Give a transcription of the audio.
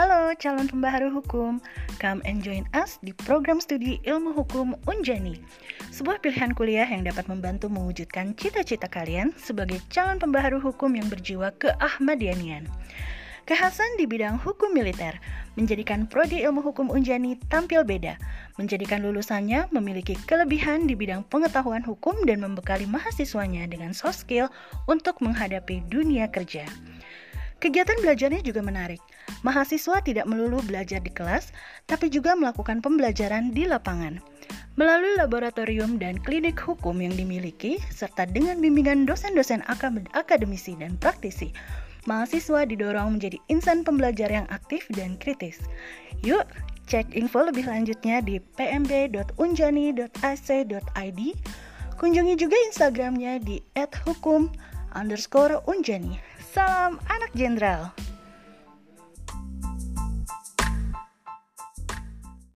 Halo calon pembaharu hukum, come and join us di program studi ilmu hukum Unjani. Sebuah pilihan kuliah yang dapat membantu mewujudkan cita-cita kalian sebagai calon pembaharu hukum yang berjiwa keahmadianian. Kekhasan di bidang hukum militer menjadikan prodi ilmu hukum Unjani tampil beda, menjadikan lulusannya memiliki kelebihan di bidang pengetahuan hukum dan membekali mahasiswanya dengan soft skill untuk menghadapi dunia kerja. Kegiatan belajarnya juga menarik. Mahasiswa tidak melulu belajar di kelas, tapi juga melakukan pembelajaran di lapangan. Melalui laboratorium dan klinik hukum yang dimiliki, serta dengan bimbingan dosen-dosen akademisi dan praktisi, mahasiswa didorong menjadi insan pembelajar yang aktif dan kritis. Yuk, cek info lebih lanjutnya di pmb.unjani.ac.id. Kunjungi juga Instagramnya di @hukum underscore unjani. Salam anak jenderal.